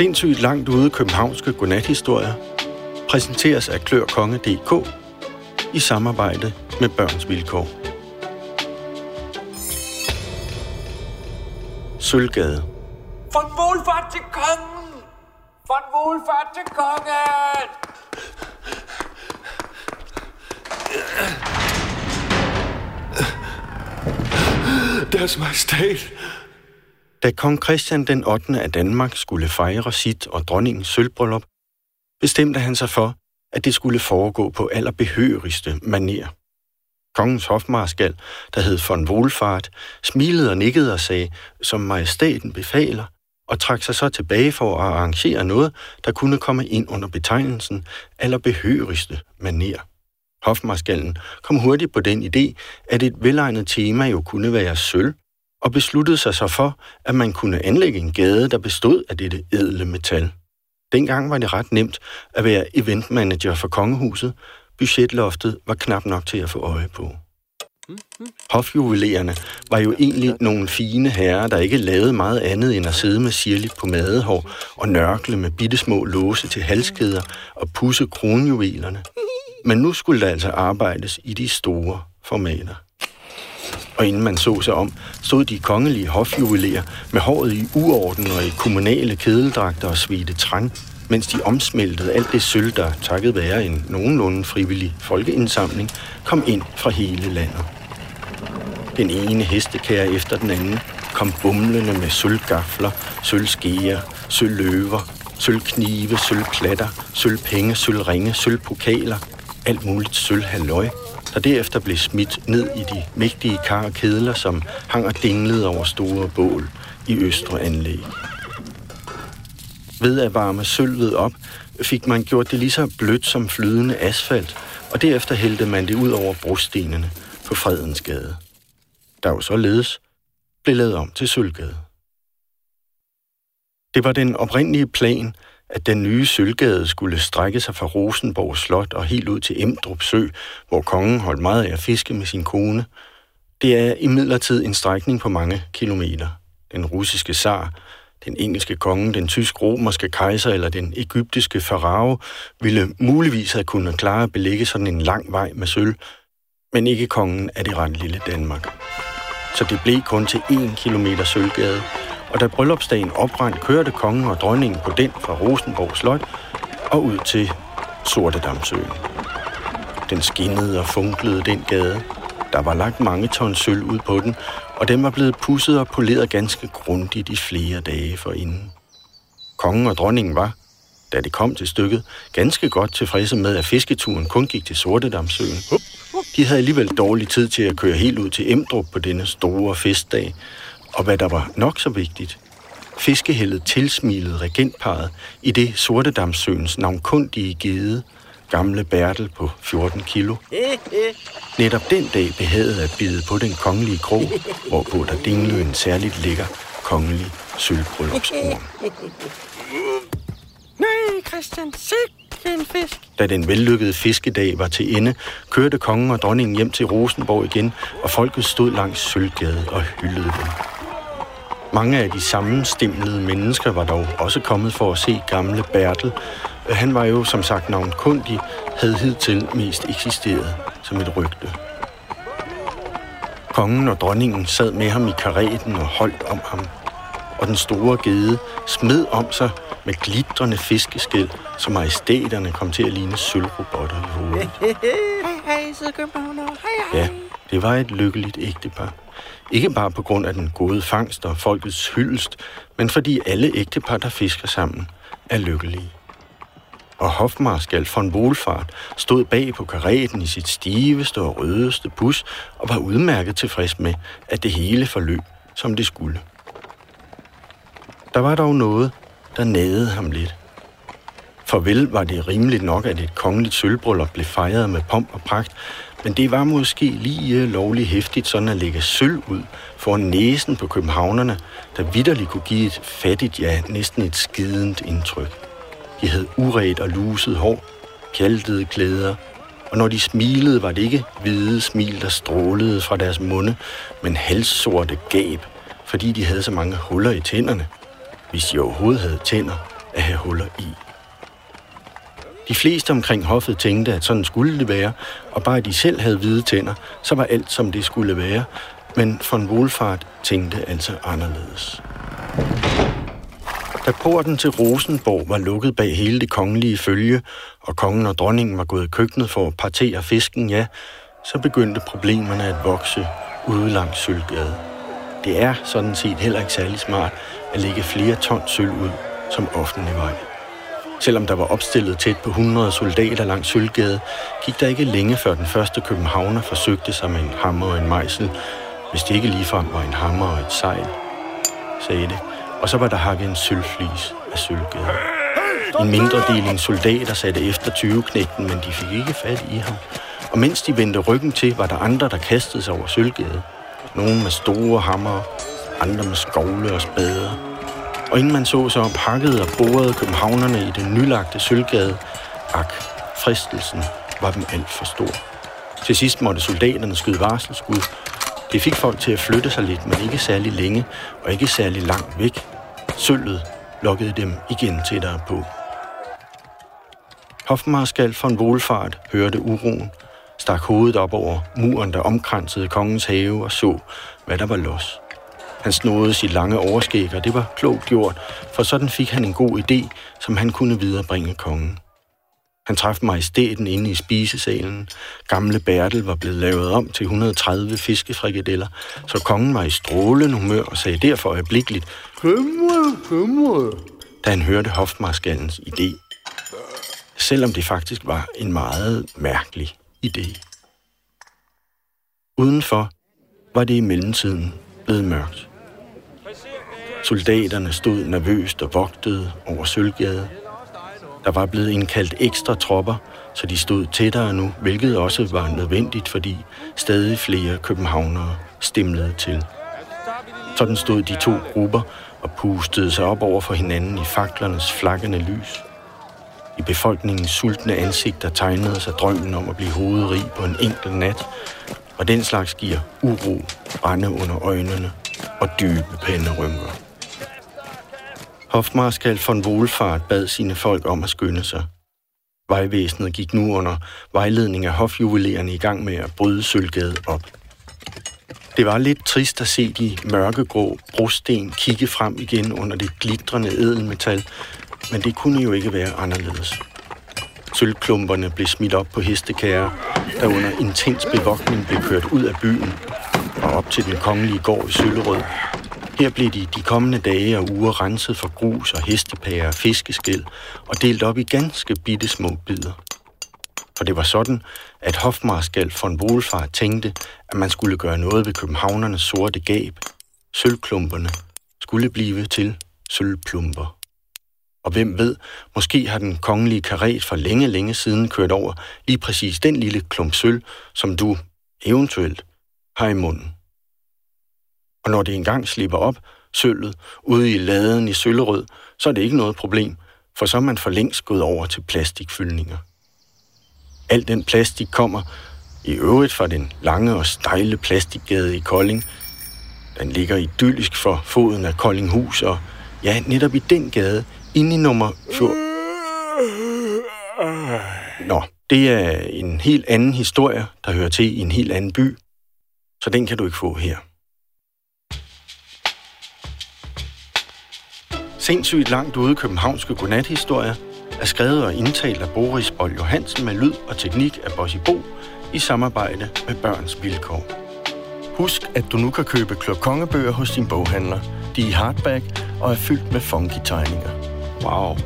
Sindssygt langt ude københavnske godnathistorier præsenteres af klørkonge.dk i samarbejde med Børns Vilkår. Sølvgade. Von Wohlfahrt til kongen! Von Wohlfahrt til kongen! Deres Majestat. Da kong Christian den 8. af Danmark skulle fejre sit og dronningens sølvbryllup, bestemte han sig for, at det skulle foregå på allerbehørigste maner. Kongens hofmarskal, der hed von Wohlfahrt, smilede og nikkede og sagde, som majestaten befaler, og trak sig så tilbage for at arrangere noget, der kunne komme ind under betegnelsen allerbehørigste maner. Hofmarskallen kom hurtigt på den idé, at et velegnet tema jo kunne være sølv, og besluttede sig så for, at man kunne anlægge en gade, der bestod af dette edle metal. Dengang var det ret nemt at være eventmanager for kongehuset. Budgetloftet var knap nok til at få øje på. Hofjuvelerne var jo egentlig nogle fine herrer, der ikke lavede meget andet end at sidde med sirligt på madehår og nørkle med bittesmå låse til halskæder og pusse kronjuvelerne. Men nu skulle der altså arbejdes i de store formater. Og inden man så sig om, stod de kongelige hofjuveler med håret i uorden og i kommunale kedeldragter og svedte trang, mens de omsmeltede alt det sølv, der takket være en nogenlunde frivillig folkeindsamling, kom ind fra hele landet. Den ene hestekære efter den anden kom bumlende med sølvgafler, sølvskeer, sølvløver, sølvknive, sølvklatter, sølvpenge, sølvringe, sølvpokaler, alt muligt sølvhalløj, der derefter blev smidt ned i de mægtige kar og kedler, som hang og dinglede over store bål i østre anlæg. Ved at varme sølvet op, fik man gjort det lige så blødt som flydende asfalt, og derefter hældte man det ud over brostenene på Fredens Gade. Der jo således blev lavet om til Sølvgade. Det var den oprindelige plan, at den nye Sølvgade skulle strække sig fra Rosenborg Slot og helt ud til Emdrup Sø, hvor kongen holdt meget af at fiske med sin kone. Det er imidlertid en strækning på mange kilometer. Den russiske zar, den engelske konge, den tysk-romerske kejser eller den egyptiske farao ville muligvis have kunnet klare at belægge sådan en lang vej med sølv, men ikke kongen af det ret lille Danmark. Så det blev kun til 1 kilometer sølvgade, og da bryllupsdagen oprandt, kørte kongen og dronningen på den fra Rosenborg Slot og ud til Sortedamsøen. Den skinnede og funklede den gade. Der var lagt mange ton sølv ud på den, og den var blevet pusset og poleret ganske grundigt i flere dage forinden. Kongen og dronningen var, da det kom til stykket, ganske godt tilfredse med, at fisketuren kun gik til Sortedamsøen. De havde alligevel dårlig tid til at køre helt ud til Emdrup på denne store festdag, og hvad der var nok så vigtigt, fiskehældet tilsmilede regentparet i det Sortedamsøens navnkundige gede, gamle Bertel på 14 kilo. Netop den dag behagede at bide på den kongelige krog, hvorpå der dinglede en særligt lækker kongelig sølvbryllupsbrun. Nej, Christian, se en fisk. Da den vellykkede fiskedag var til ende, kørte kongen og dronningen hjem til Rosenborg igen, og folket stod langs Sølvgade og hyldede dem. Mange af de sammenstemlede mennesker var dog også kommet for at se gamle Bertel. Han var jo som sagt navnkundig, havde hidtil mest eksisteret som et rygte. Kongen og dronningen sad med ham i karetten og holdt om ham. Og den store gede smed om sig med glitrende fiskeskæl, så majestæterne kom til at ligne sølvrobotter i hovedet. Hej, hej, sidder Københavner. Hej, hej. Ja, det var et lykkeligt ægtepar. Ikke bare på grund af den gode fangst og folkets hyldest, men fordi alle ægtepar, der fisker sammen, er lykkelige. Og hofmarskal von Wohlfahrt stod bag på karetten i sit stiveste og rødeste bus og var udmærket tilfreds med, at det hele forløb, som det skulle. Der var dog noget, der nagede ham lidt. For vel var det rimeligt nok, at et kongeligt sølvbryllup blev fejret med pomp og pragt, men det var måske lige øh, lovligt hæftigt sådan at lægge sølv ud for næsen på københavnerne, der vidderligt kunne give et fattigt, ja næsten et skidende indtryk. De havde uret og luset hår, pjaltede klæder, og når de smilede, var det ikke hvide smil, der strålede fra deres munde, men halssorte gab, fordi de havde så mange huller i tænderne. Hvis de overhovedet havde tænder, at have huller i. De fleste omkring hoffet tænkte, at sådan skulle det være, og bare de selv havde hvide tænder, så var alt som det skulle være. Men von Wohlfahrt tænkte altså anderledes. Da porten til Rosenborg var lukket bag hele det kongelige følge, og kongen og dronningen var gået i køkkenet for at partere fisken, ja, så begyndte problemerne at vokse ude langs Sølvgade. Det er sådan set heller ikke særlig smart at lægge flere ton sølv ud som offentlig vej. Selvom der var opstillet tæt på 100 soldater langs Sølvgade, gik der ikke længe før den første københavner forsøgte sig med en hammer og en mejsel, hvis det ikke ligefrem var en hammer og et sejl, sagde det. Og så var der hakket en sølvflis af Sølvgade. En mindre deling soldater satte efter 20-knægten, men de fik ikke fat i ham. Og mens de vendte ryggen til, var der andre, der kastede sig over Sølvgade. Nogle med store hammer, andre med skovle og spader. Og inden man så sig pakket og borede københavnerne i den nylagte Sølvgade. Ak, fristelsen var dem alt for stor. Til sidst måtte soldaterne skyde varselsskud. Det fik folk til at flytte sig lidt, men ikke særlig længe og ikke særlig langt væk. Sølvet lokkede dem igen tættere på. Hofmarskal von Wohlfahrt hørte uroen, stak hovedet op over muren, der omkransede kongens have og så, hvad der var los. Han snodede sit lange overskæg, og det var klogt gjort, for sådan fik han en god idé, som han kunne viderebringe kongen. Han traf majestæten inde i spisesalen. Gamle Bertel var blevet lavet om til 130 fiskefrikadeller, så kongen var i strålende humør og sagde derfor øjeblikkeligt, Hummer, hummer, da han hørte hofmarskallens idé. Selvom det faktisk var en meget mærkelig idé. Udenfor var det i mellemtiden blevet mørkt. Soldaterne stod nervøst og vogtede over Sølvgade. Der var blevet indkaldt ekstra tropper, så de stod tættere nu, hvilket også var nødvendigt, fordi stadig flere københavnere stimlede til. Sådan stod de to grupper og pustede sig op over for hinanden i faklernes flakkende lys. I befolkningens sultne ansigter tegnede sig drømmen om at blive hovedrig på en enkelt nat, og den slags giver uro, brænde under øjnene og dybe rynker. Hofmarskal von Wohlfahrt bad sine folk om at skynde sig. Vejvæsenet gik nu under vejledning af hofjuvelerende i gang med at bryde Sølvgade op. Det var lidt trist at se de mørkegrå brosten kigge frem igen under det glitrende edelmetal, men det kunne jo ikke være anderledes. Sølvklumperne blev smidt op på hestekære, der under intens bevogtning blev kørt ud af byen og op til den kongelige gård i Søllerød. Her blev de de kommende dage og uger renset for grus og hestepærer og fiskeskæl og delt op i ganske bitte små bidder. For det var sådan, at hofmarskal von Wohlfahrt tænkte, at man skulle gøre noget ved københavnernes sorte gab. Sølvklumperne skulle blive til sølvplumper. Og hvem ved, måske har den kongelige karet for længe, længe siden kørt over lige præcis den lille klump sølv, som du eventuelt har i munden. Og når det engang slipper op, sølvet, ude i laden i søllerød, så er det ikke noget problem, for så er man for længst gået over til plastikfyldninger. Al den plastik kommer i øvrigt fra den lange og stejle plastikgade i Kolding. Den ligger idyllisk for foden af Koldinghus, og ja, netop i den gade inde i nummer 4. Nå, det er en helt anden historie, der hører til i en helt anden by, så den kan du ikke få her. Sindssygt langt ude københavnske godnathistorier er skrevet og indtalt af Boris Bold Johansen med lyd og teknik af Bossy Bo i samarbejde med Børns Vilkår. Husk, at du nu kan købe klokongebøger hos din boghandler. De er i hardback og er fyldt med funky tegninger. Wow.